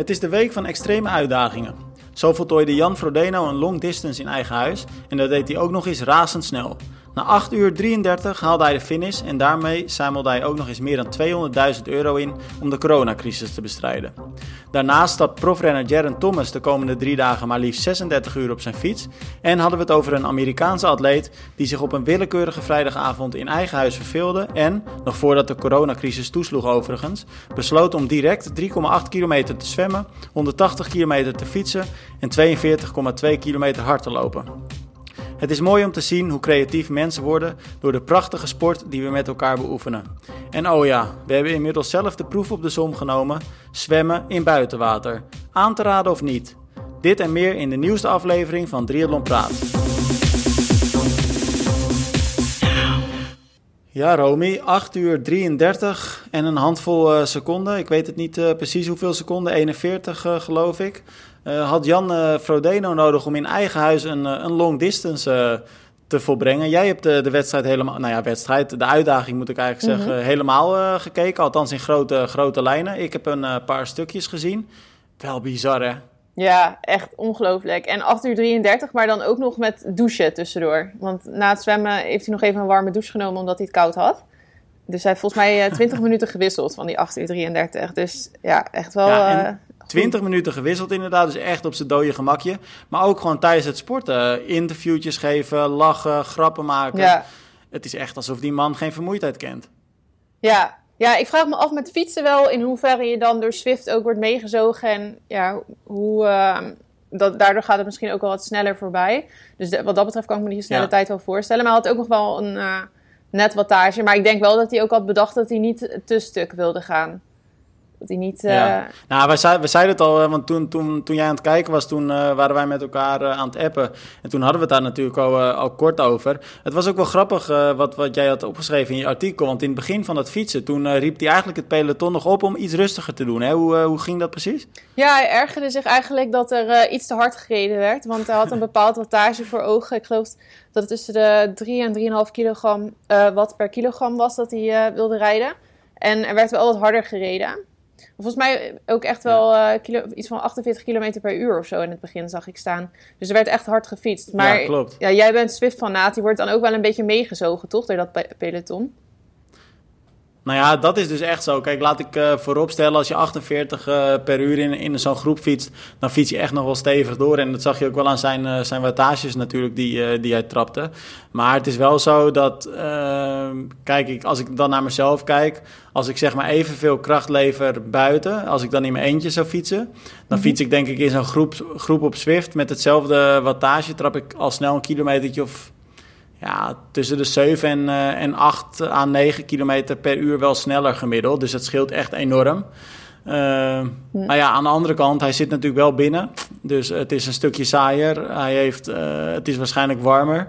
Het is de week van extreme uitdagingen. Zo voltooide Jan Frodeno een long distance in eigen huis en dat deed hij ook nog eens razendsnel. Na 8 uur 33 haalde hij de finish en daarmee zamelde hij ook nog eens meer dan 200.000 euro in om de coronacrisis te bestrijden. Daarnaast stapt profrenner Jaron Thomas de komende drie dagen maar liefst 36 uur op zijn fiets. En hadden we het over een Amerikaanse atleet die zich op een willekeurige vrijdagavond in eigen huis verveelde en, nog voordat de coronacrisis toesloeg overigens, besloot om direct 3,8 kilometer te zwemmen, 180 kilometer te fietsen en 42,2 kilometer hard te lopen. Het is mooi om te zien hoe creatief mensen worden door de prachtige sport die we met elkaar beoefenen. En oh ja, we hebben inmiddels zelf de proef op de som genomen: zwemmen in buitenwater. Aan te raden of niet? Dit en meer in de nieuwste aflevering van Triathlon Praat. Ja, Romy, 8 uur 33 en een handvol uh, seconden. Ik weet het niet uh, precies hoeveel seconden, 41 uh, geloof ik. had Jan Frodeno nodig om in eigen huis een, een long distance te volbrengen. Jij hebt de, de, wedstrijd helemaal, nou ja, wedstrijd, de uitdaging moet ik eigenlijk mm -hmm. zeggen, helemaal gekeken. Althans in grote, grote lijnen. Ik heb een paar stukjes gezien. Wel bizar, hè? Ja, echt ongelooflijk. En 8 uur 33, maar dan ook nog met douchen tussendoor. Want na het zwemmen heeft hij nog even een warme douche genomen omdat hij het koud had. Dus hij heeft volgens mij 20 minuten gewisseld van die 8 uur 33. Dus ja, echt wel... Ja, en 20 minuten gewisseld inderdaad, dus echt op zijn dode gemakje. Maar ook gewoon tijdens het sporten. Interviewtjes geven, lachen, grappen maken. Ja. Het is echt alsof die man geen vermoeidheid kent. Ja, ja, ik vraag me af met fietsen wel in hoeverre je dan door Swift ook wordt meegezogen. En ja, hoe, uh, dat, daardoor gaat het misschien ook wel wat sneller voorbij. Dus wat dat betreft kan ik me die snelle ja. tijd wel voorstellen. Maar hij had ook nog wel een uh, net wattage. Maar ik denk wel dat hij ook had bedacht dat hij niet te stuk wilde gaan. Dat hij niet... Uh... Ja. Nou, wij, zei, we zeiden het al, want toen, toen, toen jij aan het kijken was, toen uh, waren wij met elkaar uh, aan het appen. En toen hadden we het daar natuurlijk al, al kort over. Het was ook wel grappig wat, wat jij had opgeschreven in je artikel. Want in het begin van het fietsen, toen riep hij eigenlijk het peloton nog op om iets rustiger te doen. Hè? Hoe, hoe ging dat precies? Ja, hij ergerde zich eigenlijk dat er iets te hard gereden werd. Want hij had een bepaald wattage voor ogen. Ik geloof dat het tussen de 3 en 3,5 kilogram watt per kilogram was dat hij wilde rijden. En er werd wel wat harder gereden. Volgens mij ook echt wel uh, kilo, iets van 48 km per uur of zo in het begin zag ik staan. Dus er werd echt hard gefietst. Maar ja, klopt. Ja, jij bent Swift-fanaat. Die wordt dan ook wel een beetje meegezogen, toch? Door dat peloton. Nou ja, dat is dus echt zo. Kijk, laat ik uh, vooropstellen, als je 48 uh, per uur in, in zo'n groep fietst, dan fiets je echt nog wel stevig door. En dat zag je ook wel aan zijn, uh, zijn wattages natuurlijk die, die hij trapte. Maar het is wel zo dat, ehm, kijk, ik, als ik dan naar mezelf kijk, als ik zeg maar evenveel kracht lever buiten, als ik dan in mijn eentje zou fietsen, dan mm -hmm. fiets ik denk ik in zo'n groep, groep op Zwift met hetzelfde wattage, trap ik al snel een kilometertje of ja, tussen de 7 en, uh, en 8 à 9 kilometer per uur wel sneller gemiddeld. Dus dat scheelt echt enorm. Uh, ja. Maar ja, aan de andere kant, hij zit natuurlijk wel binnen. Dus het is een stukje saaier. Hij heeft, uh, het is waarschijnlijk warmer.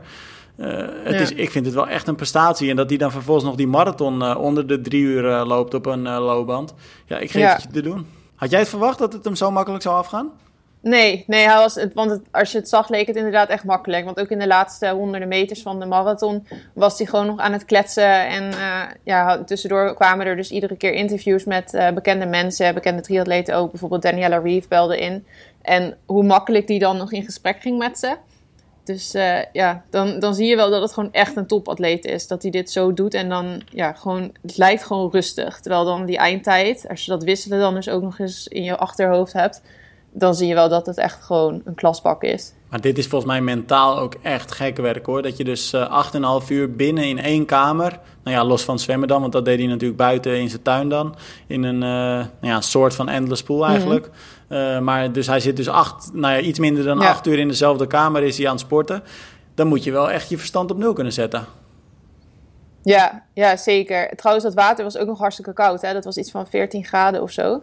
Het ja. is, ik vind het wel echt een prestatie. En dat hij dan vervolgens nog die marathon onder de drie uur loopt op een loopband. Ja, ik geef ja. het je te doen. Had jij het verwacht dat het hem zo makkelijk zou afgaan? Nee, nee hij was want als je het zag leek het inderdaad echt makkelijk. Want ook in de laatste honderden meters van de marathon was hij gewoon nog aan het kletsen. En uh, ja, tussendoor kwamen er dus iedere keer interviews met uh, bekende mensen, bekende triatleten ook. Bijvoorbeeld Daniela Reeve belde in. En hoe makkelijk die dan nog in gesprek ging met ze. Dus uh, ja, dan, dan zie je wel dat het gewoon echt een topatleet is. Dat hij dit zo doet en dan, ja, gewoon, het lijkt gewoon rustig. Terwijl dan die eindtijd, als je dat wisselen dan dus ook nog eens in je achterhoofd hebt dan zie je wel dat het echt gewoon een klasbak is. Maar dit is volgens mij mentaal ook echt gekke werk hoor. Dat je dus uh, 8,5 uur binnen in één kamer, nou ja, los van zwemmen dan, want dat deed hij natuurlijk buiten in zijn tuin dan. In een uh, nou ja, soort van endless pool eigenlijk. Mm -hmm. uh, maar dus hij zit dus acht, nou ja, iets minder dan ja. acht uur in dezelfde kamer is hij aan het sporten. Dan moet je wel echt je verstand op nul kunnen zetten. Ja, ja, zeker. Trouwens, dat water was ook nog hartstikke koud. Hè? Dat was iets van 14 graden of zo.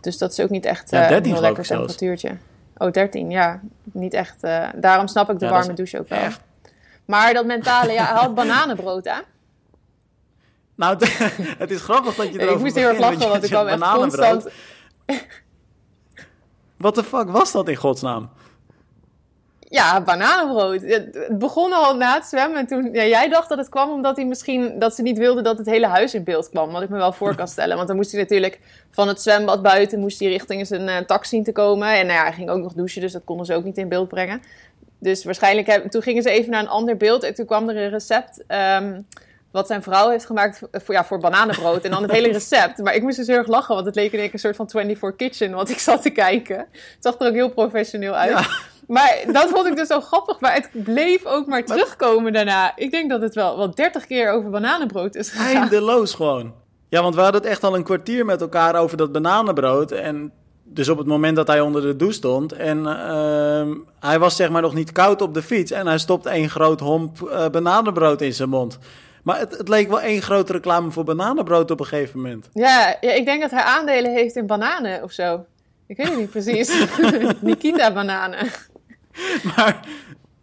Dus dat is ook niet echt ja, 13, een heel lekker temperatuurtje. Oh, 13, ja. Niet echt. Uh, daarom snap ik de ja, warme douche ook wel. Echt. Maar dat mentale, ja, hij had bananenbrood, hè? Nou, het is grappig dat je erover Ik moest heel erg lachen, want ik kwam echt constant... Wat de fuck was dat in godsnaam? Ja, bananenbrood. Het begon al na het zwemmen. Toen, ja, jij dacht dat het kwam omdat hij misschien dat ze niet wilde dat het hele huis in beeld kwam. Wat ik me wel voor kan stellen. Want dan moest hij natuurlijk van het zwembad buiten moest hij richting zijn uh, taxi zien te komen. En nou ja, hij ging ook nog douchen, dus dat konden ze ook niet in beeld brengen. Dus waarschijnlijk heb, toen gingen ze even naar een ander beeld. En toen kwam er een recept. Um, wat zijn vrouw heeft gemaakt voor, ja, voor bananenbrood. En dan het hele recept. Maar ik moest dus erg lachen, want het leek in een soort van 24 Kitchen, wat ik zat te kijken. Het zag er ook heel professioneel uit. Maar dat vond ik dus zo grappig. Maar het bleef ook maar terugkomen daarna. Ik denk dat het wel, wel 30 keer over bananenbrood is gegaan. Eindeloos gewoon. Ja, want we hadden het echt al een kwartier met elkaar over dat bananenbrood. En dus op het moment dat hij onder de douche stond en uh, hij was zeg maar nog niet koud op de fiets en hij stopt één groot homp uh, bananenbrood in zijn mond. Maar het, het, leek wel één grote reclame voor bananenbrood op een gegeven moment. Ja, ja, ik denk dat hij aandelen heeft in bananen of zo. Ik weet het niet precies. Nikita bananen. Maar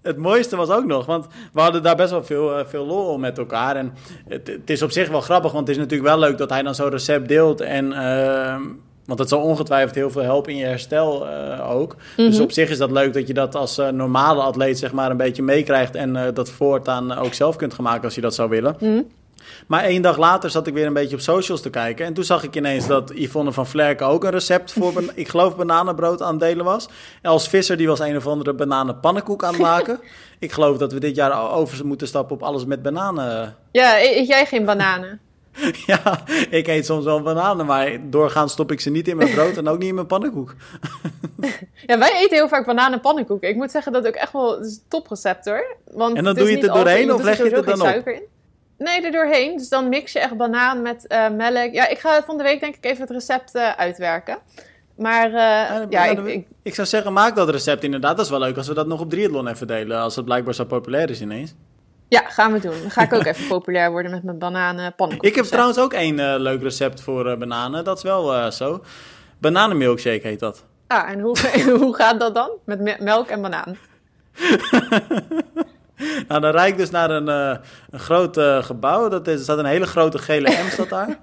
het mooiste was ook nog, want we hadden daar best wel veel, uh, veel lol met elkaar. En het, het, is op zich wel grappig, want het is natuurlijk wel leuk dat hij dan zo'n recept deelt. En uh, want het zal ongetwijfeld heel veel helpen in je herstel uh, ook. Dus Mhm. op zich is dat leuk dat je dat als uh, normale atleet zeg maar een beetje meekrijgt. En dat voortaan ook zelf kunt gaan maken als je dat zou willen. Mm. Maar één dag later zat ik weer een beetje op socials te kijken. En toen zag ik ineens dat Yvonne van Vlerken ook een recept voor, ik geloof, bananenbrood aan het delen was. Els Visser die was een of andere bananenpannenkoek aan het maken. ik geloof dat we dit jaar over moeten stappen op alles met bananen. Ja, eet jij geen bananen? Ja, ik eet soms wel bananen, maar doorgaans stop ik ze niet in mijn brood en ook niet in mijn pannenkoek. ja, wij eten heel vaak bananen en pannenkoeken. Ik moet zeggen dat ook echt wel een toprecept hoor. Want en dan doe je het er doorheen of leg je het er dan op? In. Nee, er doorheen. Dus dan mix je echt banaan met uh, melk. Ja, ik ga van de week denk ik even het recept uh, uitwerken. Maar uh, ja, ja ik, ik, ik, zou zeggen, maak dat recept inderdaad. Dat is wel leuk als we dat nog op triathlon even delen. Als het blijkbaar zo populair is ineens. Ja, gaan we doen. Dan ga ik ook even populair worden met mijn bananen pannenkoek. Ik heb trouwens ook één leuk recept voor bananen. Dat is wel zo. Bananenmilkshake heet dat. Ah, en hoe, hoe gaat dat dan? Met me melk en banaan? nou, dan rijd ik dus naar een, uh, een groot uh, gebouw. Dat is, er staat een hele grote gele M staat daar.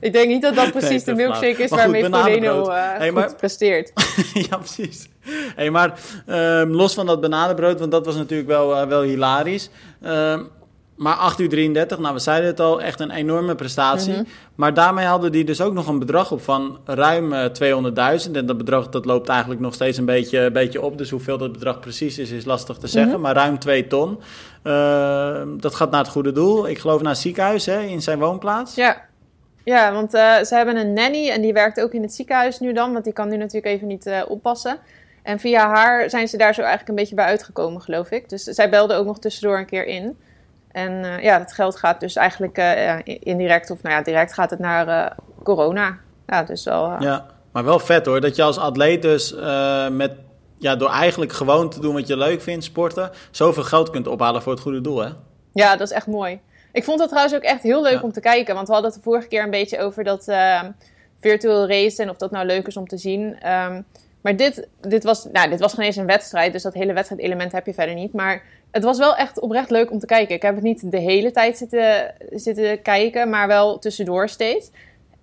ik denk niet dat dat precies nee, de milkshake is waarmee uh, hey, maar... goed presteert. ja, precies. Hey, maar um, los van dat bananenbrood, want dat was natuurlijk wel, wel hilarisch. Um, maar 8 uur 33, nou we zeiden het al, echt een enorme prestatie. Mhm. Mm -hmm. Maar daarmee hadden die dus ook nog een bedrag op van ruim uh, 200.000. En dat bedrag dat loopt eigenlijk nog steeds een beetje, een beetje op. Dus hoeveel dat bedrag precies is, is lastig te zeggen. Mhm. Mm -hmm. Maar ruim 2 ton. Uh, dat gaat naar het goede doel. Ik geloof naar het ziekenhuis hè, in zijn woonplaats. Ja. Ja, want uh, ze hebben een nanny en die werkt ook in het ziekenhuis nu dan. Want die kan nu natuurlijk even niet uh, oppassen. En via haar zijn ze daar zo eigenlijk een beetje bij uitgekomen, geloof ik. Dus zij belde ook nog tussendoor een keer in. En uh, ja, het geld gaat dus eigenlijk uh, indirect, of nou ja, direct gaat het naar uh, corona. Ja, dus wel. Ja, maar wel vet hoor, dat je als atleet dus met, ja, door eigenlijk gewoon te doen wat je leuk vindt, sporten, zoveel geld kunt ophalen voor het goede doel, hè? Ja, dat is echt mooi. Ik vond het trouwens ook echt heel leuk ja. om te kijken, want we hadden het de vorige keer een beetje over dat virtual race en of dat nou leuk is om te zien. Um, maar dit, dit, was, nou, dit was geen eens een wedstrijd, dus dat hele wedstrijdelement heb je verder niet. Maar het was wel echt oprecht leuk om te kijken. Ik heb het niet de hele tijd zitten, zitten kijken, maar wel tussendoor steeds.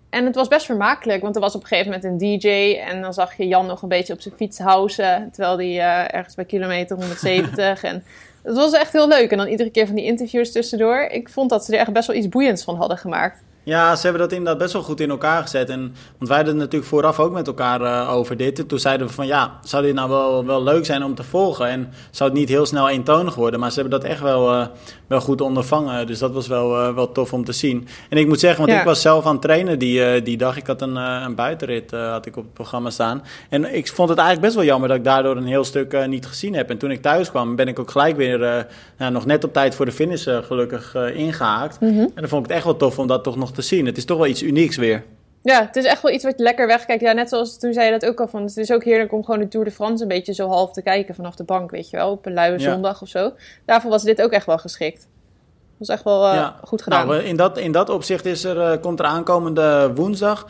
En het was best vermakelijk, want er was op een gegeven moment een DJ. En dan zag je Jan nog een beetje op zijn fiets housen, terwijl hij uh, ergens bij kilometer 170. en het was echt heel leuk. En dan iedere keer van die interviews tussendoor. Ik vond dat ze er echt best wel iets boeiends van hadden gemaakt. Ja, ze hebben dat inderdaad best wel goed in elkaar gezet. En, want wij hadden het natuurlijk vooraf ook met elkaar uh, over dit. En toen zeiden we van ja, zou dit nou wel, wel leuk zijn om te volgen? En zou het niet heel snel eentonig worden? Maar ze hebben dat echt wel, uh, wel goed ondervangen. Dus dat was wel, uh, wel tof om te zien. En ik moet zeggen, want ja. ik was zelf aan het trainen die, die dag. Ik had een, een buitenrit had ik op het programma staan. En ik vond het eigenlijk best wel jammer dat ik daardoor een heel stuk niet gezien heb. En toen ik thuis kwam, ben ik ook gelijk weer nou, nog net op tijd voor de finish gelukkig ingehaakt. Mhm. En dan vond ik het echt wel tof om dat toch nog te zien. Het is toch wel iets unieks weer. Ja, het is echt wel iets wat je lekker wegkijkt. Ja, net zoals toen zei je dat ook al van. Het is ook heerlijk om gewoon de Tour de France een beetje zo half te kijken vanaf de bank, weet je wel. Op een luie Ja. zondag of zo. Daarvoor was dit ook echt wel geschikt. Dat was echt wel eh, goed gedaan. Nou, in, dat, in dat opzicht is er, eh, komt er aankomende woensdag,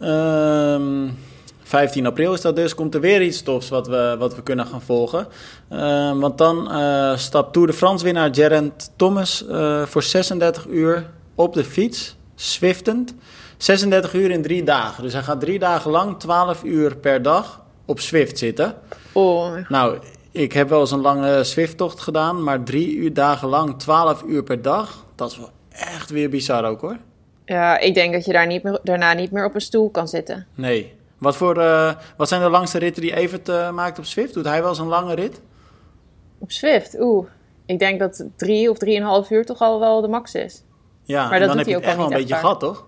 ehm, 15 april is dat dus, komt er weer iets tofs wat we, wat we kunnen gaan volgen. Ehm, want dan eh, stapt Tour de France winnaar Geraint Thomas voor 36 uur op de fiets, swiftend. 36 uur in drie dagen. Dus hij gaat drie dagen lang, 12 uur per dag, op Zwift zitten. Oh, Nou, ik heb wel eens een lange Zwift-tocht gedaan, maar drie uur dagen lang, 12 uur per dag, dat is wel echt weer bizar ook hoor. ja, ik denk dat je daar niet meer, daarna niet meer op een stoel kan zitten. Nee. Wat, voor, eh, wat zijn de langste ritten die Evert eh, maakt op Zwift? Doet hij wel eens een lange rit? Op Zwift, oeh. Ik denk dat drie of drieënhalf uur toch al wel de max is. Ja, Maar en dat dan heb je het ook echt wel een beetje gehad, toch?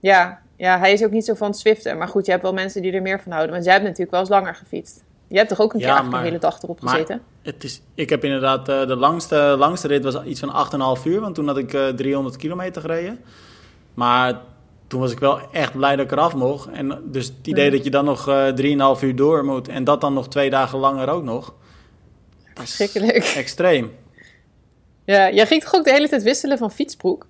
Ja, ja, hij is ook niet zo van het Zwiften. Maar goed, je hebt wel mensen die er meer van houden. Want jij hebt natuurlijk wel eens langer gefietst. Je hebt toch ook een keer Ja, maar- een hele dag erop maar- gezeten? Het is, ik heb inderdaad, eh, de langste, langste rit was iets van 8,5 uur, want toen had ik eh 300 kilometer gereden. Maar toen was ik wel echt blij dat ik eraf mocht. En dus het idee Hmm. dat je dan nog eh 3,5 uur door moet en dat dan nog twee dagen langer ook nog. Dat is Verschrikkelijk. extreem. Ja, jij ging toch ook de hele tijd wisselen van fietsbroek?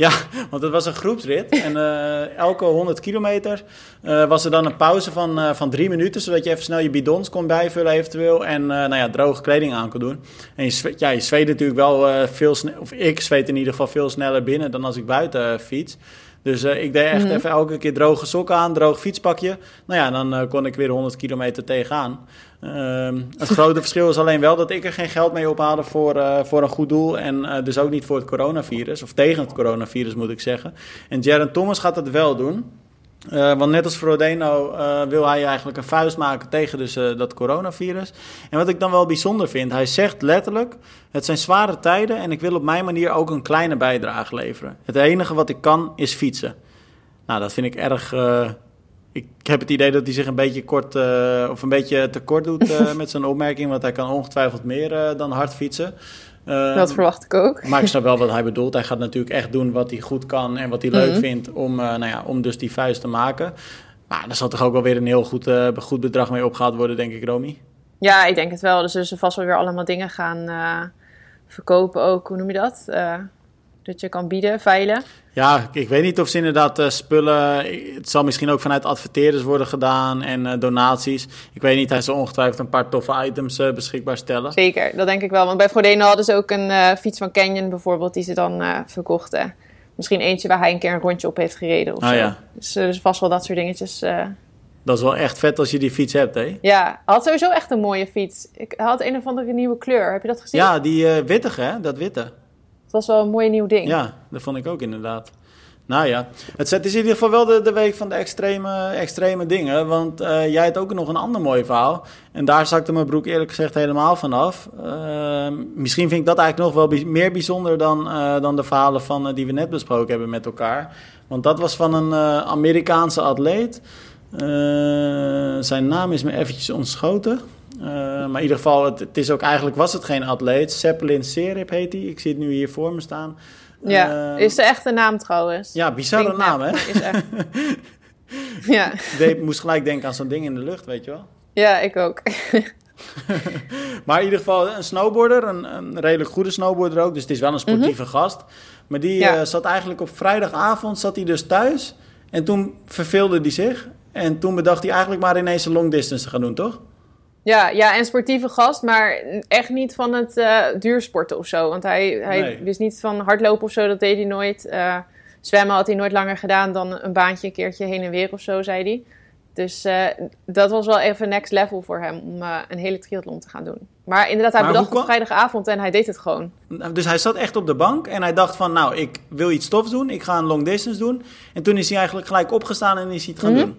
Ja, want het was een groepsrit. En eh, elke 100 kilometer eh, was er dan een pauze van, eh, van drie minuten. Zodat je even snel je bidons kon bijvullen eventueel. En nou ja, droge kleding aan kon doen. En je, ja, je zweet natuurlijk wel veel sneller. Of ik zweet in ieder geval veel sneller binnen dan als ik buiten fiets. Dus eh, ik deed echt Mhm. even elke keer droge sokken aan, droog fietspakje. Nou ja, dan eh, kon ik weer 100 kilometer tegenaan. Ehm, het grote verschil is alleen wel dat ik er geen geld mee ophaalde voor, eh, voor een goed doel. En dus ook niet voor het coronavirus. Of tegen het coronavirus moet ik zeggen. En Jaron Thomas gaat het wel doen. Eh, want net als Frodeno eh, wil hij eigenlijk een vuist maken tegen dus, eh, dat coronavirus. En wat ik dan wel bijzonder vind, hij zegt letterlijk: Het zijn zware tijden en ik wil op mijn manier ook een kleine bijdrage leveren. Het enige wat ik kan is fietsen. Nou, dat vind ik erg. ik heb het idee dat hij zich een beetje kort of een beetje tekort doet met zijn opmerking, want hij kan ongetwijfeld meer dan hard fietsen. Eh, dat verwacht ik ook. maar ik snap wel wat hij bedoelt. Hij gaat natuurlijk echt doen wat hij goed kan en wat hij leuk Mhm. vindt om, eh, nou ja, om dus die vuist te maken. Maar daar zal toch ook wel weer een heel goed, eh, goed bedrag mee opgehaald worden, denk ik, Romy. Ja, ik denk het wel. Dus zullen ze vast wel weer allemaal dingen gaan eh, verkopen ook. Hoe noem je dat? Dat je kan bieden, veilen. Ja, ik weet niet of ze inderdaad eh, spullen. Het zal misschien ook vanuit adverteerders worden gedaan en eh, donaties. Ik weet niet, hij zal ongetwijfeld een paar toffe items eh, beschikbaar stellen. Zeker, dat denk ik wel. Want bij Frodeno hadden ze ook een fiets van Canyon bijvoorbeeld, die ze dan verkochten. Misschien eentje waar hij een keer een rondje op heeft gereden of Ah, zo. ja. Dus, dus vast wel dat soort dingetjes. Dat is wel echt vet als je die fiets hebt, hè? Ja, hij had sowieso echt een mooie fiets. Ik, hij had een of andere nieuwe kleur. Heb je dat gezien? Ja, die wittige, hè? Dat witte. Het was wel een mooi nieuw ding. Ja, dat vond ik ook inderdaad. Nou ja, het is in ieder geval wel de, week van de extreme, extreme dingen. Want eh, jij had ook nog een ander mooi verhaal. En daar zakte mijn broek eerlijk gezegd helemaal vanaf. Ehm misschien vind ik dat eigenlijk nog wel meer bijzonder dan, eh, dan de verhalen van, eh, die we net besproken hebben met elkaar. Want dat was van een Amerikaanse atleet. Zijn naam is me eventjes ontschoten. Eh, maar in ieder geval, het, het is ook eigenlijk was het geen atleet. Zeppelin Serip heet hij. Ik zie het nu hier voor me staan. Ja, Eh, is de echte naam trouwens. ja, bizarre Denk- naam, hè? Is echt. ja. Ik moest gelijk denken aan zo'n ding in de lucht, weet je wel. ja, ik ook. Maar in ieder geval een snowboarder, een, een redelijk goede snowboarder ook. Dus het is wel een sportieve gast. Maar die Mhm. Ja. eh, zat eigenlijk op vrijdagavond zat hij dus thuis. En toen verveelde hij zich. En toen bedacht hij eigenlijk maar ineens een long distance te gaan doen, toch? Ja, ja, en sportieve gast, maar echt niet van het eh, duursporten of zo. Want hij, hij Nee. wist niet van hardlopen of zo, dat deed hij nooit. Eh, zwemmen had hij nooit langer gedaan dan een baantje een keertje heen en weer of zo, zei hij. Dus eh, dat was wel even next level voor hem om een hele triathlon te gaan doen. Maar inderdaad, hij Maar bedacht kwam- vrijdagavond en hij deed het gewoon. Dus hij zat echt op de bank en hij dacht van, nou, ik wil iets tofs doen. Ik ga een long distance doen. En toen is hij eigenlijk gelijk opgestaan en is hij het gaan Mhm. doen.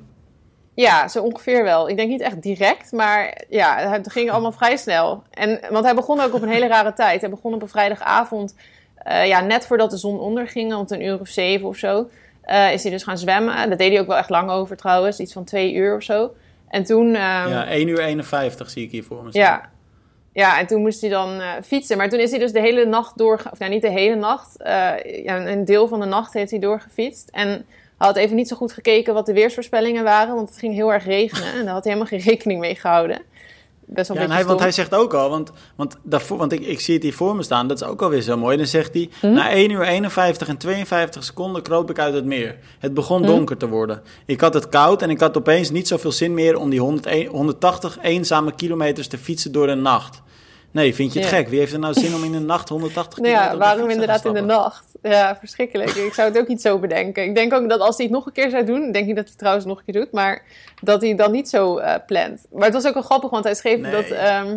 Ja, zo ongeveer wel. Ik denk niet echt direct, maar ja, het ging allemaal vrij snel. En, want hij begon ook op een hele rare tijd. Hij begon op een vrijdagavond, eh, ja, net voordat de zon onderging, rond een uur of zeven of zo, eh, is hij dus gaan zwemmen. Dat deed hij ook wel echt lang over trouwens, iets van twee uur of zo. En toen... ehm, Ja, 1 uur 51 zie ik hier voor me staan. ja. Ja, en toen moest hij dan eh, fietsen. Maar toen is hij dus de hele nacht door... Of nou, niet de hele nacht. ja, een deel van de nacht heeft hij doorgefietst. En hij had even niet zo goed gekeken wat de weersvoorspellingen waren. Want het ging heel erg regenen. En daar had hij helemaal geen rekening mee gehouden. Best wel Ja, en hij, want hij zegt ook al, want, want, daarvoor, want ik, ik zie het hier voor me staan, dat is ook alweer zo mooi. Dan zegt hij, Mhm. na 1 uur 51 en 52 seconden kroop ik uit het meer. Het begon Mhm. donker te worden. Ik had het koud en ik had opeens niet zoveel zin meer om die 101 180 eenzame kilometers te fietsen door de nacht. Nee, vind je het Ja. gek? Wie heeft er nou zin om in de nacht 180 Nou ja, waarom inderdaad in de nacht? Ja, verschrikkelijk. Ik zou het ook niet zo bedenken. Ik denk ook dat als hij het nog een keer zou doen, denk niet dat hij het trouwens nog een keer doet, maar dat hij het dan niet zo eh, plant. Maar het was ook wel grappig, want hij schreef Nee. dat ehm,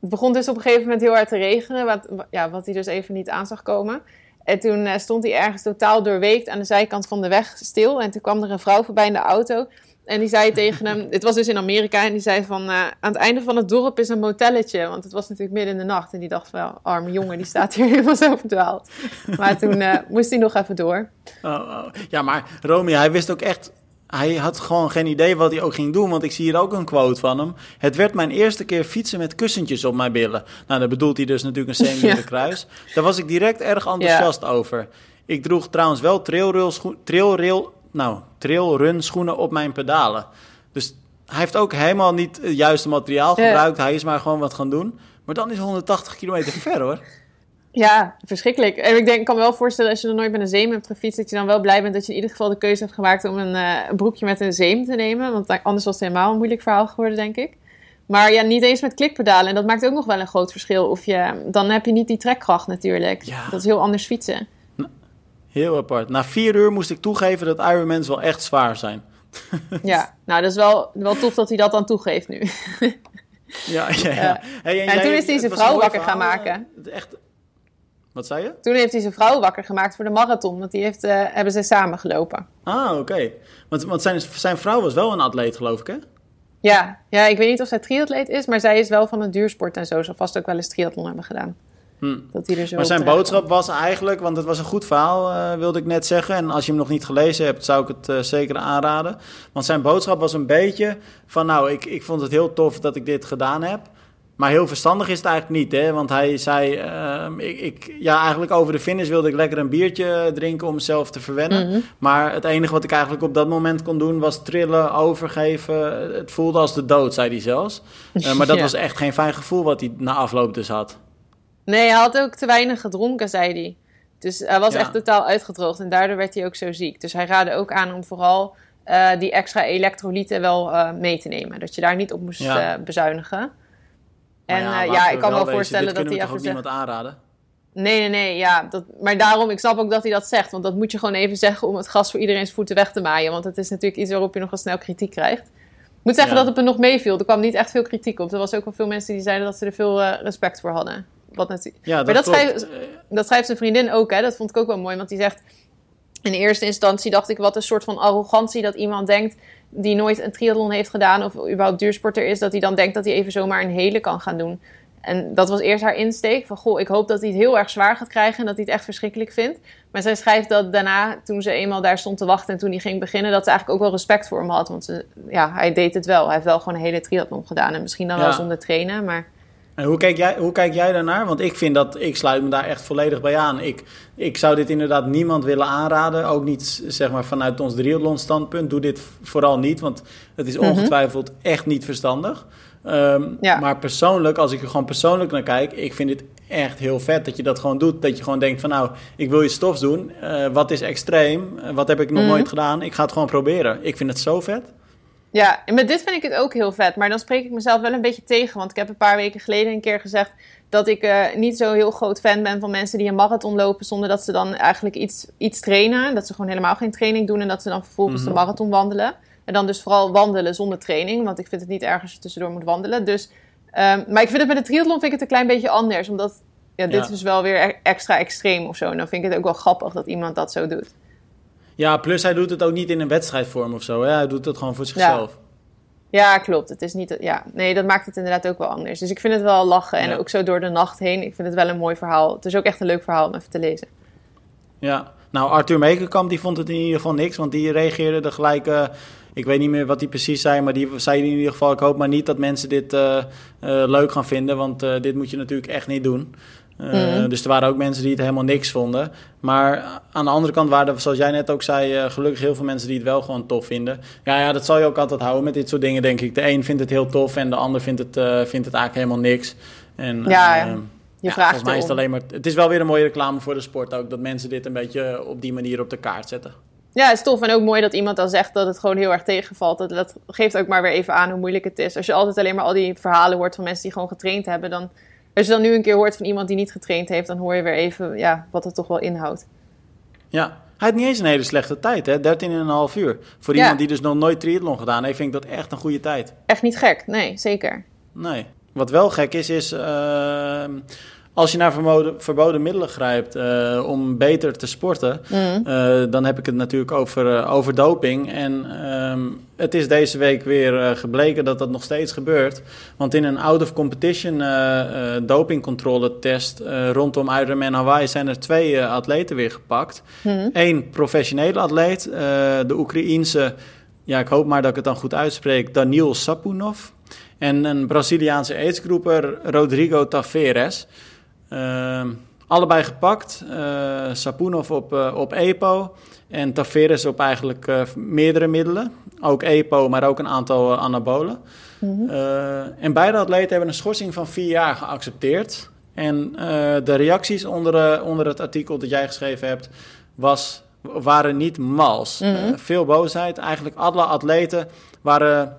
het begon dus op een gegeven moment heel hard te regenen, wat, ja, wat hij dus even niet aan zag komen. En toen eh, stond hij ergens totaal doorweekt aan de zijkant van de weg stil. En toen kwam er een vrouw voorbij in de auto. En die zei tegen hem, het was dus in Amerika, en die zei van, eh, aan het einde van het dorp is een motelletje. Want het was natuurlijk midden in de nacht. En die dacht van, arme jongen, die staat hier helemaal zo verdwaald. Maar toen eh, moest hij nog even door. Oh, oh. Ja, maar Romy, hij wist ook echt... Hij had gewoon geen idee wat hij ook ging doen, want ik zie hier ook een quote van hem. Het werd mijn eerste keer fietsen met kussentjes op mijn billen. Nou, daar bedoelt hij dus natuurlijk een semi Ja. kruis. Daar was ik direct erg enthousiast over. Ik droeg trouwens wel trailrail, trailrail, nou, trailrun schoenen op mijn pedalen. Dus hij heeft ook helemaal niet het juiste materiaal Ja. gebruikt. Hij is maar gewoon wat gaan doen. Maar dan is 180 kilometer ver hoor. Ja, verschrikkelijk. En ik denk, ik kan me wel voorstellen, als je nog nooit met een zeem hebt gefietst, dat je dan wel blij bent dat je in ieder geval de keuze hebt gemaakt om een, eh, een broekje met een zeem te nemen. Want anders was het helemaal een moeilijk verhaal geworden, denk ik. Maar ja, niet eens met klikpedalen. En dat maakt ook nog wel een groot verschil. Of je, dan heb je niet die trekkracht natuurlijk. Ja. Dat is heel anders fietsen. Heel apart. Na vier uur moest ik toegeven dat Ironmans wel echt zwaar zijn. Ja, nou dat is wel, wel tof dat hij dat dan toegeeft nu. Ja, ja, ja. Hey, En toen is hij zijn vrouw een wakker gaan maken. eh, Echt... Wat zei je? Toen heeft hij zijn vrouw wakker gemaakt voor de marathon. Want die heeft, eh, hebben ze samen gelopen. Ah, oké. Want, want zijn, zijn vrouw was wel een atleet, geloof ik, hè? Ja, ja, ik weet niet of zij triatleet is, maar zij is wel van het duursport en zo. Zal vast ook wel eens triathlon hebben gedaan. Hm. Dat hij er zo Maar zijn boodschap was eigenlijk, want het was een goed verhaal, eh, wilde ik net zeggen. En als je hem nog niet gelezen hebt, zou ik het eh, zeker aanraden. Want zijn boodschap was een beetje van, nou, ik, ik vond het heel tof dat ik dit gedaan heb. Maar heel verstandig is het eigenlijk niet, hè? Want hij zei, ehm, ik, ik, ja, eigenlijk over de finish wilde ik lekker een biertje drinken om mezelf te verwennen. Mhm. Maar het enige wat ik eigenlijk op dat moment kon doen was trillen, overgeven. Het voelde als de dood, zei hij zelfs. Eh, maar dat Ja. was echt geen fijn gevoel wat hij na afloop dus had. Nee, hij had ook te weinig gedronken, zei hij. Dus hij was Ja. echt totaal uitgedroogd en daardoor werd hij ook zo ziek. Dus hij raadde ook aan om vooral eh, die extra elektrolyten wel eh, mee te nemen. Dat je daar niet op moest Ja. eh, bezuinigen. Maar En ja, ja ik kan wel wezen, voorstellen dit dat hij even ook zegt... niemand aanraden? Nee, nee, nee, ja. Dat, maar daarom, ik snap ook dat hij dat zegt. Want dat moet je gewoon even zeggen om het gas voor iedereen's voeten weg te maaien. Want het is natuurlijk iets waarop je nog wel snel kritiek krijgt. Ik moet zeggen dat het me nog meeviel. Er kwam niet echt veel kritiek op. Er was ook wel veel mensen die zeiden dat ze er veel respect voor hadden. Wat natuurlijk... Ja, dat, Maar dat schrijft- Dat schrijft zijn vriendin ook, hè? Dat vond ik ook wel mooi. Want die zegt... In eerste instantie dacht ik, wat een soort van arrogantie dat iemand denkt... die nooit een triathlon heeft gedaan of überhaupt duursporter is... dat hij dan denkt dat hij even zomaar een hele kan gaan doen. En dat was eerst haar insteek. Van, goh, ik hoop dat hij het heel erg zwaar gaat krijgen... en dat hij het echt verschrikkelijk vindt. Maar zij schrijft dat daarna, toen ze eenmaal daar stond te wachten... en toen hij ging beginnen, dat ze eigenlijk ook wel respect voor hem had. Want ze, ja, hij deed het wel. Hij heeft wel gewoon een hele triathlon gedaan. En misschien dan Ja. wel zonder trainen, maar... En hoe kijk, jij, hoe kijk jij daarnaar? Want ik vind dat, ik sluit me daar echt volledig bij aan. Ik, ik zou dit inderdaad niemand willen aanraden. Ook niet zeg maar vanuit ons triathlon standpunt. Doe dit vooral niet, want het is ongetwijfeld echt niet verstandig. Ehm, Ja. Maar persoonlijk, als ik er gewoon persoonlijk naar kijk, ik vind het echt heel vet dat je dat gewoon doet. Dat je gewoon denkt van nou, ik wil je stofs doen. Eh, wat is extreem? Eh, wat heb ik nog Mhm. nooit gedaan? Ik ga het gewoon proberen. Ik vind het zo vet. Ja, en met dit vind ik het ook heel vet. Maar dan spreek ik mezelf wel een beetje tegen. Want ik heb een paar weken geleden een keer gezegd dat ik eh, niet zo heel groot fan ben van mensen die een marathon lopen zonder dat ze dan eigenlijk iets, iets trainen. Dat ze gewoon helemaal geen training doen en dat ze dan vervolgens Mhm. de marathon wandelen. En dan dus vooral wandelen zonder training. Want ik vind het niet erg als je tussendoor moet wandelen. Dus, ehm, maar ik vind het met de triathlon vind ik het een klein beetje anders. Omdat ja, dit Ja. is wel weer e- extra extreem of zo. En dan vind ik het ook wel grappig dat iemand dat zo doet. Ja, plus hij doet het ook niet in een wedstrijdvorm of zo. Hè? Hij doet het gewoon voor zichzelf. Ja, klopt. Het is niet. Ja, nee, dat maakt het inderdaad ook wel anders. Dus ik vind het wel lachen. En Ja. ook zo door de nacht heen. Ik vind het wel een mooi verhaal. Het is ook echt een leuk verhaal om even te lezen. Ja, nou Arthur Meekerkamp die vond het in ieder geval niks, want die reageerde er gelijk, ik weet niet meer wat hij precies zei, maar die zei in ieder geval, ik hoop maar niet dat mensen dit eh, eh, leuk gaan vinden, want eh, dit moet je natuurlijk echt niet doen. Eh, Mhm. Dus er waren ook mensen die het helemaal niks vonden. Maar aan de andere kant waren er, zoals jij net ook zei, eh, gelukkig heel veel mensen die het wel gewoon tof vinden. Ja, ja, dat zal je ook altijd houden met dit soort dingen, denk ik. De een vindt het heel tof en de ander vindt het, eh, vindt het eigenlijk helemaal niks. En, Ja, Je ja, vraagt volgens mij is het alleen maar. Het is wel weer een mooie reclame voor de sport ook. Dat mensen dit een beetje op die manier op de kaart zetten. Ja, het is tof. En ook mooi dat iemand dan zegt dat het gewoon heel erg tegenvalt. Dat, dat geeft ook maar weer even aan hoe moeilijk het is. Als je altijd alleen maar al die verhalen hoort van mensen die gewoon getraind hebben, dan als je dan nu een keer hoort van iemand die niet getraind heeft, dan hoor je weer even ja, wat het toch wel inhoudt. Ja, hij had niet eens een hele slechte tijd, hè? 13,5 uur. Voor Ja. iemand die dus nog nooit triathlon gedaan heeft, vind ik dat echt een goede tijd. Echt niet gek, nee, zeker. Nee. Wat wel gek is, is ehm, als je naar verboden, verboden middelen grijpt eh, om beter te sporten, Mm. eh, dan heb ik het natuurlijk over, eh, over doping. En ehm, het is deze week weer gebleken dat dat nog steeds gebeurt. Want in een out-of-competition dopingcontrole test eh, rondom Ironman Hawaii zijn er twee atleten weer gepakt. Mhm. Eén professionele atleet, de Oekraïense, ja, ik hoop maar dat ik het dan goed uitspreek, Daniel Sapunov. En een Braziliaanse aidsgroeper, Rodrigo Taveres. Ehm, allebei gepakt. Eh Sapunov op, eh, op EPO en Taveres op eigenlijk eh, meerdere middelen. Ook EPO, maar ook een aantal anabolen. Mhm. En beide atleten hebben een schorsing van vier jaar geaccepteerd. En de reacties onder, onder het artikel dat jij geschreven hebt was, waren niet mals. Mhm. Veel boosheid. Eigenlijk alle atleten waren,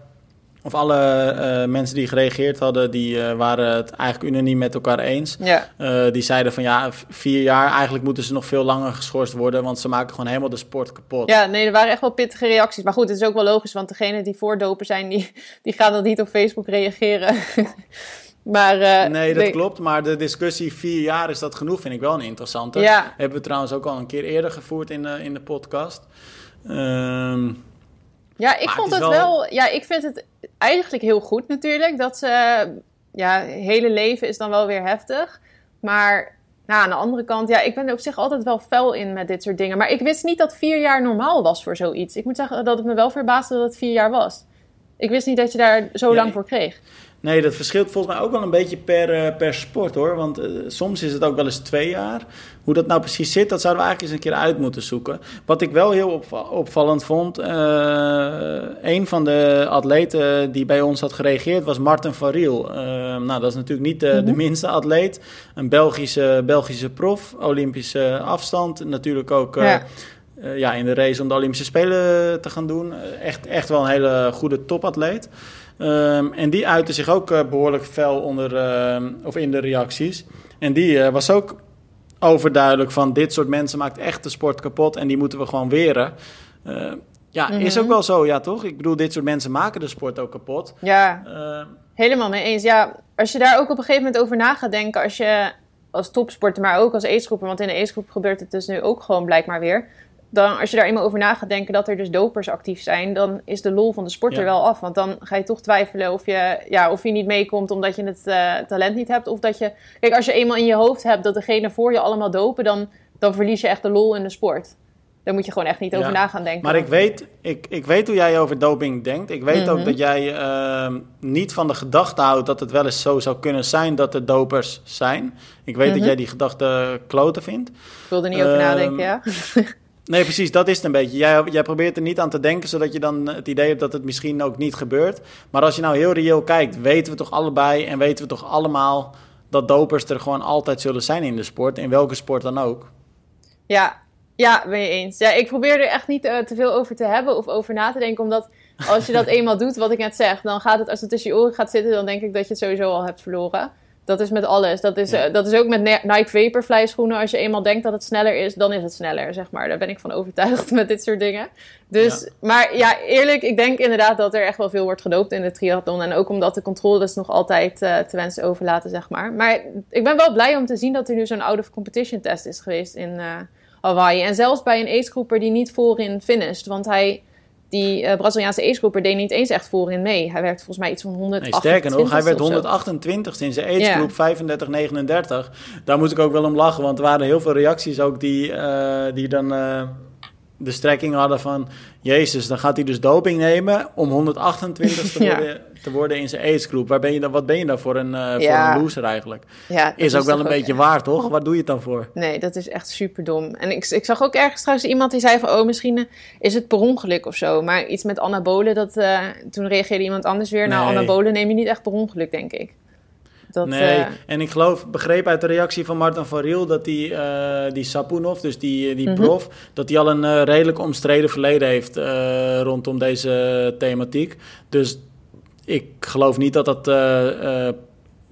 of alle eh, mensen die gereageerd hadden, die eh, waren het eigenlijk unaniem met elkaar eens. Ja, Eh, die zeiden van ja, vier jaar, eigenlijk moeten ze nog veel langer geschorst worden, want ze maken gewoon helemaal de sport kapot. ja, nee, er waren echt wel pittige reacties. Maar goed, het is ook wel logisch, want degene die voordopen zijn, die, die gaan dan niet op Facebook reageren. maar, Nee, dat klopt. Maar de discussie vier jaar is dat genoeg, vind ik wel een interessante. Ja. Hebben we trouwens ook al een keer eerder gevoerd in de, in de podcast. Ehm, Ja, ik vond het wel- Ja, ik vind het eigenlijk heel goed natuurlijk. Dat ze... Ja, hele leven is dan wel weer heftig. Maar nou, aan de andere kant... Ja, ik ben er op zich altijd wel fel in met dit soort dingen. Maar ik wist niet dat vier jaar normaal was voor zoiets. Ik moet zeggen dat het me wel verbaasde dat het vier jaar was. Ik wist niet dat je daar zo Ja, lang voor kreeg. Nee, dat verschilt volgens mij ook wel een beetje per, eh, per sport hoor. Want eh, soms is het ook wel eens twee jaar. Hoe dat nou precies zit, dat zouden we eigenlijk eens een keer uit moeten zoeken. Wat ik wel heel opva- opvallend vond, eh, een van de atleten die bij ons had gereageerd was Martin van Riel. Nou, dat is natuurlijk niet de, de Mhm. minste atleet. Een Belgische, Belgische prof, Olympische afstand. Natuurlijk ook Ja. ja, in de race om de Olympische Spelen te gaan doen. Echt, echt wel een hele goede topatleet. Ehm, en die uitte zich ook eh, behoorlijk fel onder, ehm, of in de reacties. En die eh, was ook overduidelijk van dit soort mensen maakt echt de sport kapot en die moeten we gewoon weren. Eh, ja, is Mhm. ook wel zo, ja toch? Ik bedoel, dit soort mensen maken de sport ook kapot. Ja, Eh, Helemaal mee eens. Ja, als je daar ook op een gegeven moment over na gaat denken, als je als topsporter, maar ook als aidsgroeper, want in de aidsgroep gebeurt het dus nu ook gewoon blijkbaar weer. Dan, als je daar eenmaal over na gaat denken dat er dus dopers actief zijn, dan is de lol van de sport er wel af. Want dan ga je toch twijfelen of je, ja, of je niet meekomt omdat je het eh, talent niet hebt. Of dat je. Kijk, als je eenmaal in je hoofd hebt dat degene voor je allemaal dopen, dan, dan verlies je echt de lol in de sport. Daar moet je gewoon echt niet Ja. over na gaan denken. maar ik weet, ik, ik weet hoe jij over doping denkt. Ik weet ook Mhm. dat jij ehm, niet van de gedachte houdt dat het wel eens zo zou kunnen zijn dat er dopers zijn. Ik weet Mhm. dat jij die gedachte kloten vindt. Ik wil er niet over Ehm, nadenken, ja. Nee, precies, dat is het een beetje. Jij, jij probeert er niet aan te denken, zodat je dan het idee hebt dat het misschien ook niet gebeurt. Maar als je nou heel reëel kijkt, weten we toch allebei en weten we toch allemaal dat dopers er gewoon altijd zullen zijn in de sport, in welke sport dan ook. Ja, ja, ben je eens. Ja, ik probeer er echt niet eh, te veel over te hebben of over na te denken, omdat als je dat eenmaal doet, wat ik net zeg, dan gaat het, als het tussen je oren gaat zitten, dan denk ik dat je het sowieso al hebt verloren. Dat is met alles. Dat is, Ja. eh, dat is ook met Nike Vaporfly schoenen. Als je eenmaal denkt dat het sneller is, dan is het sneller, zeg maar. Daar ben ik van overtuigd met dit soort dingen. Dus, Ja. maar ja, eerlijk, ik denk inderdaad dat er echt wel veel wordt gedoopt in de triathlon. En ook omdat de controles nog altijd eh, te wensen overlaten, zeg maar. Maar ik ben wel blij om te zien dat er nu zo'n out-of-competition test is geweest in eh, Hawaii. En zelfs bij een acegroeper die niet voorin finished. Want hij, die eh, Braziliaanse acegroeper deed niet eens echt voorin mee. Hij werd volgens mij iets van Nee, 128 sterker nog, hij werd of zo. 128 in zijn aidsgroep 35-39. Daar moet ik ook wel om lachen, want er waren heel veel reacties ook die, eh, die dan eh, de strekking hadden van... Jezus, dan gaat hij dus doping nemen om 128 te Ja. worden, te worden in zijn aidsgroep. Waar ben je dan, wat ben je dan voor een, eh, voor een loser eigenlijk? Ja, Is ook wel een beetje waar, toch? Waar doe je het dan voor? Nee, dat is echt super dom. En ik, ik zag ook ergens trouwens iemand die zei van... oh, misschien eh, is het per ongeluk of zo. Maar iets met anabolen, dat, eh, toen reageerde iemand anders weer... nou, Nee. anabolen neem je niet echt per ongeluk, denk ik. Dat, nee, eh, en ik geloof, begreep uit de reactie van Martin van Riel dat die, eh, die Sapunov, dus die, die Mhm. prof, dat hij al een eh, redelijk omstreden verleden heeft eh, rondom deze thematiek. Dus ik geloof niet dat dat eh, eh,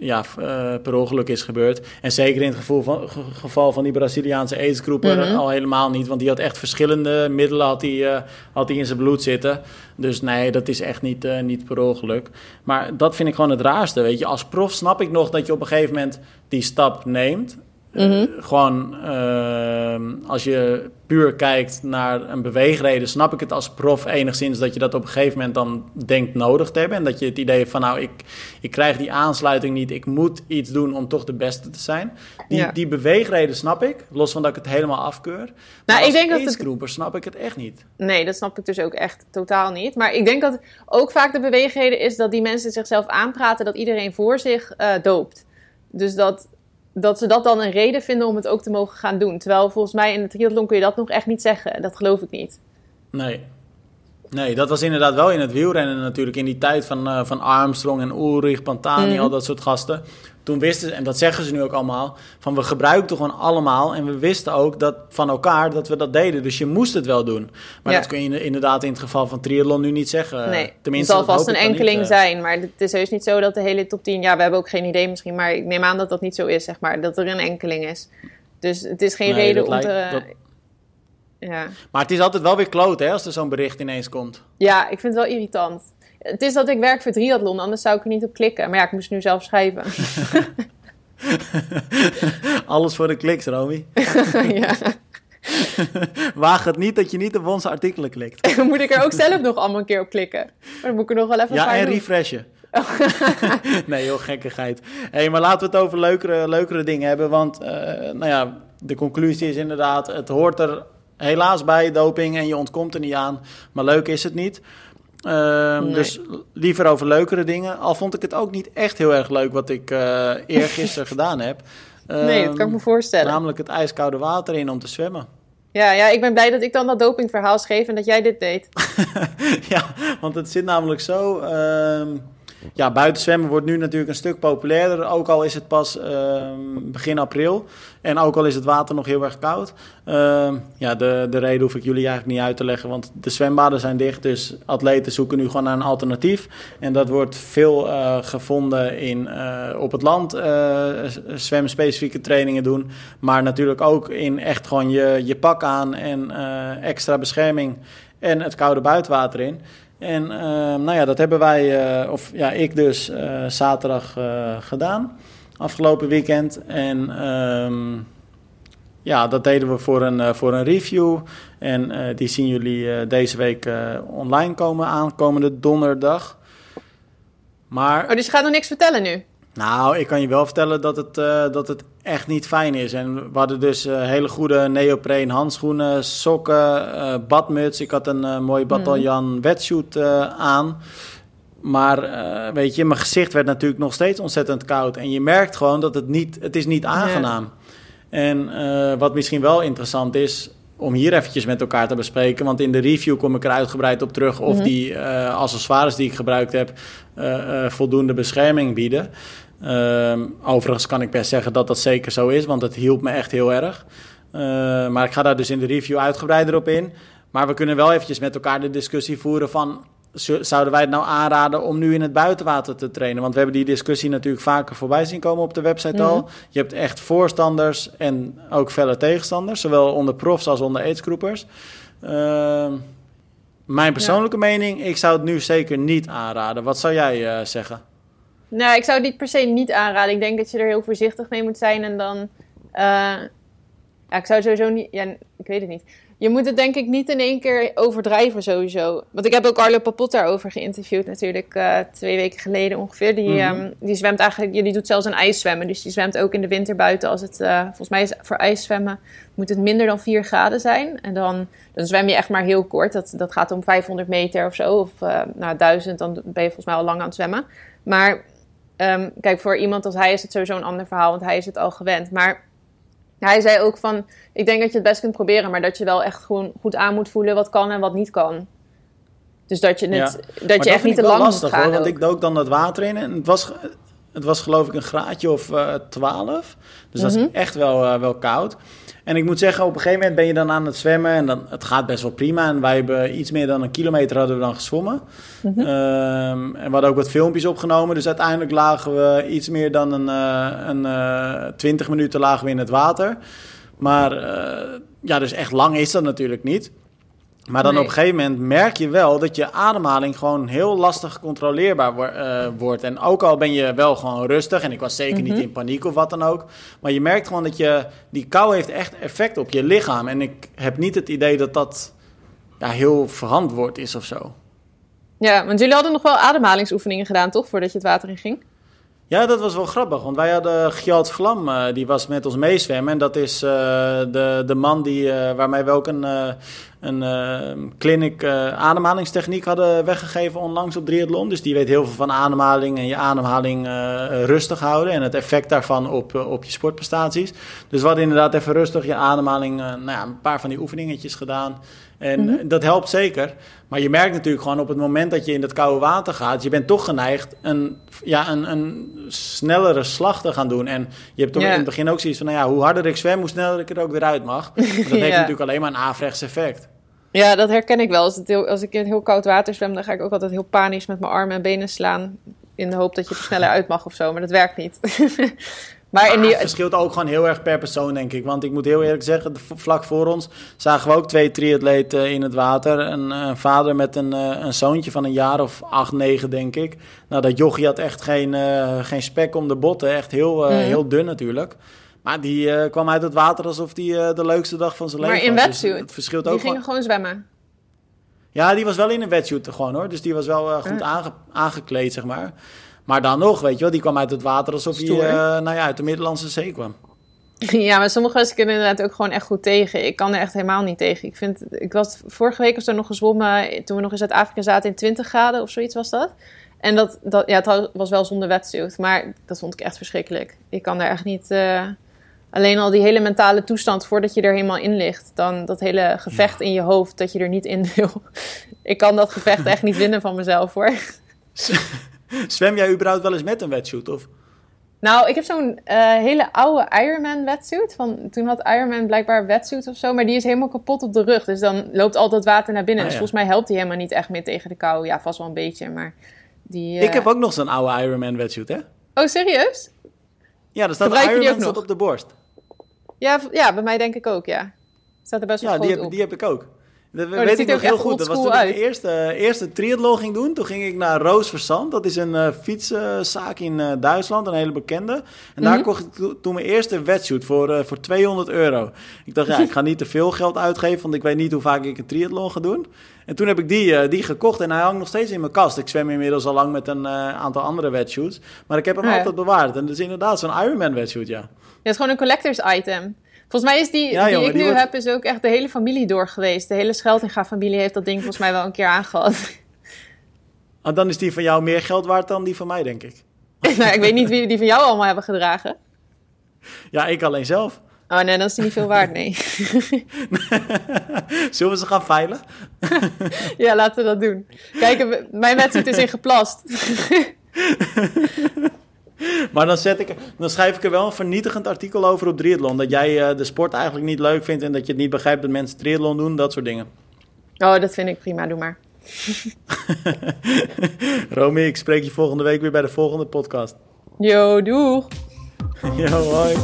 ja, uh, per ongeluk is gebeurd. En zeker in het geval van, geval van die Braziliaanse aidsgroeper mm al helemaal niet. Want die had echt verschillende middelen had hij, uh, had hij in zijn bloed zitten. Dus nee, dat is echt niet, uh, niet per ongeluk. Maar dat vind ik gewoon het raarste, weet je. Als prof snap ik nog dat je op een gegeven moment die stap neemt. Mm gewoon ehm, als je puur kijkt naar een beweegreden, snap ik het als prof enigszins dat je dat op een gegeven moment dan denkt nodig te hebben. En dat je het idee hebt van nou, ik, ik krijg die aansluiting niet, ik moet iets doen om toch de beste te zijn. Die, die beweegreden snap ik, los van dat ik het helemaal afkeur. Maar nou, ik denk dat het... snap ik het echt niet. Nee, dat snap ik dus ook echt totaal niet. Maar ik denk dat ook vaak de beweegreden is dat die mensen zichzelf aanpraten dat iedereen voor zich uh, doopt. Dus dat dat ze dat dan een reden vinden om het ook te mogen gaan doen. Terwijl volgens mij in de triathlon kun je dat nog echt niet zeggen. Dat geloof ik niet. Nee. Nee, dat was inderdaad wel in het wielrennen natuurlijk. In die tijd van, uh, van Armstrong en Ulrich, Pantani, mm. al dat soort gasten toen wisten ze, en dat zeggen ze nu ook allemaal, van we gebruikten gewoon allemaal en we wisten ook dat van elkaar dat we dat deden. Dus je moest het wel doen. Maar dat kun je inderdaad in het geval van triathlon nu niet zeggen. Nee, Tenminste, het zal vast een enkeling eh. zijn, maar het is heus niet zo dat de hele top 10, ja, we hebben ook geen idee misschien, maar ik neem aan dat dat niet zo is, zeg maar, dat er een enkeling is. Dus het is geen reden om te... Ja. Maar het is altijd wel weer kloot, hè, als er zo'n bericht ineens komt. Ja, ik vind het wel irritant. Het is dat ik werk voor triathlon, anders zou ik er niet op klikken. Maar ja, ik moest nu zelf schrijven. Alles voor de kliks, Romy. ja. Waag het niet dat je niet op onze artikelen klikt. moet ik er ook zelf nog allemaal een keer op klikken. Maar dan moet ik er nog wel even Ja, en refreshen. nee, joh, gekkigheid. hey, maar laten we het over leukere, leukere dingen hebben. Want, uh, nou ja, de conclusie is inderdaad... het hoort er helaas bij, doping, en je ontkomt er niet aan. Maar leuk is het niet. Ehm, dus liever over leukere dingen. Al vond ik het ook niet echt heel erg leuk wat ik uh, eergisteren gedaan heb. nee, dat kan ik me voorstellen. Namelijk het ijskoude water in om te zwemmen. Ja, ja, ik ben blij dat ik dan dat dopingverhaal schreef en dat jij dit deed. ja, want het zit namelijk zo. Uh, ja, buitenzwemmen wordt nu natuurlijk een stuk populairder. Ook al is het pas ehm, begin april. En ook al is het water nog heel erg koud. Ehm, ja, de, de reden hoef ik jullie eigenlijk niet uit te leggen. Want de zwembaden zijn dicht. Dus atleten zoeken nu gewoon naar een alternatief. En dat wordt veel uh, gevonden in uh, op het land uh, zwemspecifieke trainingen doen. Maar natuurlijk ook in echt gewoon je, je pak aan en extra bescherming. En het koude buitenwater in. En uh, nou ja, dat hebben wij, uh, of ja, ik dus, uh, zaterdag gedaan. Afgelopen weekend. En um, ja, dat deden we voor een, voor een review. En die zien jullie deze week online komen, aankomende donderdag. Maar... Oh, dus je gaat nog niks vertellen nu? Nou, ik kan je wel vertellen dat het, dat het echt niet fijn is. En we hadden dus uh, hele goede neopreen handschoenen, sokken, uh, badmuts. Ik had een mooi bataljan mm. wetsuit aan. Maar weet je, mijn gezicht werd natuurlijk nog steeds ontzettend koud. En je merkt gewoon dat het niet, het is niet aangenaam. En wat misschien wel interessant is, om hier eventjes met elkaar te bespreken. Want in de review kom ik er uitgebreid op terug of mhm. die uh, accessoires die ik gebruikt heb uh, voldoende bescherming bieden. Ehm, overigens kan ik best zeggen dat dat zeker zo is, want het hielp me echt heel erg. maar ik ga daar dus in de review uitgebreider op in. Maar we kunnen wel eventjes met elkaar de discussie voeren van zouden wij het nou aanraden om nu in het buitenwater te trainen? Want we hebben die discussie natuurlijk vaker voorbij zien komen op de website al. Mhm. Je hebt echt voorstanders en ook felle tegenstanders, zowel onder profs als onder aidsgroepers. Uh, mijn persoonlijke mening, ik zou het nu zeker niet aanraden. Wat zou jij uh, zeggen? Nou, ik zou niet per se niet aanraden. Ik denk dat je er heel voorzichtig mee moet zijn en dan... Uh, ja, ik zou sowieso niet... Ja, ik weet het niet je moet het denk ik niet in één keer overdrijven sowieso. Want ik heb ook Arlo Papot daarover geïnterviewd natuurlijk uh, twee weken geleden ongeveer. Die, mm die zwemt eigenlijk, die doet zelfs een ijszwemmen. Dus die zwemt ook in de winter buiten als het, uh, volgens mij is voor ijszwemmen moet het minder dan 4 graden zijn. En dan, dan zwem je echt maar heel kort. Dat, dat gaat om 500 meter of zo. Of uh, nou, 1000, dan ben je volgens mij al lang aan het zwemmen. Maar um, kijk, voor iemand als hij is het sowieso een ander verhaal, want hij is het al gewend. Maar hij zei ook van, ik denk dat je het best kunt proberen, maar dat je wel echt gewoon goed aan moet voelen wat kan en wat niet kan. Dus dat je, het, dat je echt niet te lang lastig, moet gaan. Hoor, want ik dook dan dat water in en het was, Het was geloof ik een graadje of uh, 12. Dus dat is Mhm. echt wel, eh, wel koud. En ik moet zeggen, op een gegeven moment ben je dan aan het zwemmen en dan, het gaat best wel prima. En wij hebben iets meer dan een kilometer hadden we dan gezwommen. Mhm. Ehm, en we hadden ook wat filmpjes opgenomen. Dus uiteindelijk lagen we iets meer dan een, eh, een eh, 20 minuten lagen we in het water. Maar eh, ja, dus echt lang is dat natuurlijk niet. Maar dan Nee. op een gegeven moment merk je wel dat je ademhaling gewoon heel lastig controleerbaar wo- eh, wordt. En ook al ben je wel gewoon rustig, en ik was zeker niet Mhm. in paniek of wat dan ook. Maar je merkt gewoon dat je, die kou heeft echt effect op je lichaam. En ik heb niet het idee dat dat ja, heel verantwoord is of zo. Ja, want jullie hadden nog wel ademhalingsoefeningen gedaan, toch? Voordat je het water in ging. Ja, dat was wel grappig, want wij hadden Gjalt Vlam, eh, die was met ons meezwemmen. En dat is eh, de, de man die, eh, waarmee we ook een, een clinic ademhalingstechniek hadden weggegeven onlangs op triathlon. Dus die weet heel veel van ademhaling en je ademhaling rustig houden en het effect daarvan op, op je sportprestaties. Dus we hadden inderdaad even rustig je ademhaling, nou ja, een paar van die oefeningetjes gedaan. En Mhm. dat helpt zeker. Maar je merkt natuurlijk gewoon op het moment dat je in dat koude water gaat, je bent toch geneigd een, ja, een, een snellere slag te gaan doen. En je hebt toch in het begin ook zoiets van, nou ja, hoe harder ik zwem, hoe sneller ik er ook weer uit mag. Maar dat heeft Ja. natuurlijk alleen maar een averechts effect. Ja, dat herken ik wel. Als, het heel, als ik in heel koud water zwem, dan ga ik ook altijd heel panisch met mijn armen en benen slaan. In de hoop dat je er sneller uit mag of zo. Maar dat werkt niet. maar in Maar die, het verschilt ook gewoon heel erg per persoon, denk ik. Want ik moet heel eerlijk zeggen, vlak voor ons zagen we ook twee triatleten in het water. Een, een vader met een, eh, een zoontje van een jaar of acht, negen, denk ik. Nou, dat jochie had echt geen, eh, geen spek om de botten. Echt heel, eh, Mhm. heel dun natuurlijk. Maar die eh, kwam uit het water alsof die eh, de leukste dag van zijn Maar leven in had. Dus wetsuit? het verschilt die ook gingen gewoon. gewoon zwemmen. Ja, die was wel in een wetsuit gewoon hoor. Dus die was wel eh, goed aange- aangekleed, zeg maar. Maar dan nog, weet je wel, die kwam uit het water alsof hij eh, nou ja, uit de Middellandse Zee kwam. Ja, maar sommige mensen kunnen inderdaad ook gewoon echt goed tegen. Ik kan er echt helemaal niet tegen. Ik, vind, ik was vorige week of zo nog gezwommen toen we nog in Zuid-Afrika zaten in 20 graden of zoiets was dat. En dat, dat ja, het was wel zonder wetsuit, maar dat vond ik echt verschrikkelijk. Ik kan er echt niet... eh, alleen al die hele mentale toestand voordat je er helemaal in ligt. Dan dat hele gevecht in je hoofd dat je er niet in wil. Ik kan dat gevecht echt niet winnen van mezelf hoor. Zwem jij überhaupt wel eens met een wetsuit? Of? Nou, ik heb zo'n eh, hele oude Ironman wetsuit. Van, toen had Ironman blijkbaar wetsuit of zo. Maar die is helemaal kapot op de rug. Dus dan loopt al dat water naar binnen. Ah, dus ja. volgens mij helpt die helemaal niet echt meer tegen de kou. Ja, vast wel een beetje, maar die... eh, Ik heb ook nog zo'n oude Ironman wetsuit, hè? Oh, serieus? Ja, er staat Gebruik Ironman staat op de borst. Ja, ja, bij mij denk ik ook, ja. Staat er best wel Ja, die heb, op. die heb ik ook. Dat dat weet ik nog heel goed. Dat was toen ik de eerste, eerste triathlon ging doen. Toen ging ik naar Roos Verzand. Dat is een eh, fietszaak in eh, Duitsland, een hele bekende. En daar Mhm. kocht ik to- toen mijn eerste wetsuit voor, eh, voor 200 euro. Ik dacht, ja, ik ga niet te veel geld uitgeven, want ik weet niet hoe vaak ik een triathlon ga doen. En toen heb ik die, die gekocht en hij hangt nog steeds in mijn kast. Ik zwem inmiddels al lang met een aantal andere wetsuits. Maar ik heb hem ja. altijd bewaard. En dat is inderdaad zo'n Ironman wetsuit, ja. Ja, het is gewoon een collectors item. Volgens mij is die, Ja, die jongen, ik die nu wordt- heb, is ook echt de hele familie door geweest. De hele Scheltinga-familie heeft dat ding volgens mij wel een keer aangehad. En dan is die van jou meer geld waard dan die van mij, denk ik. nou, ik weet niet wie die van jou allemaal hebben gedragen. Ja, ik alleen zelf. Oh nee, dan is die niet veel waard, nee. Zullen we ze gaan veilen? ja, laten we dat doen. Kijk, mijn wedstrijd is in geplast. Maar dan, zet ik, dan schrijf ik er wel een vernietigend artikel over op triathlon. Dat jij eh, de sport eigenlijk niet leuk vindt en dat je het niet begrijpt dat mensen triathlon doen, dat soort dingen. oh, dat vind ik prima, doe maar. Romy, ik spreek je volgende week weer bij de volgende podcast. Yo, doeg! Yo, hoi.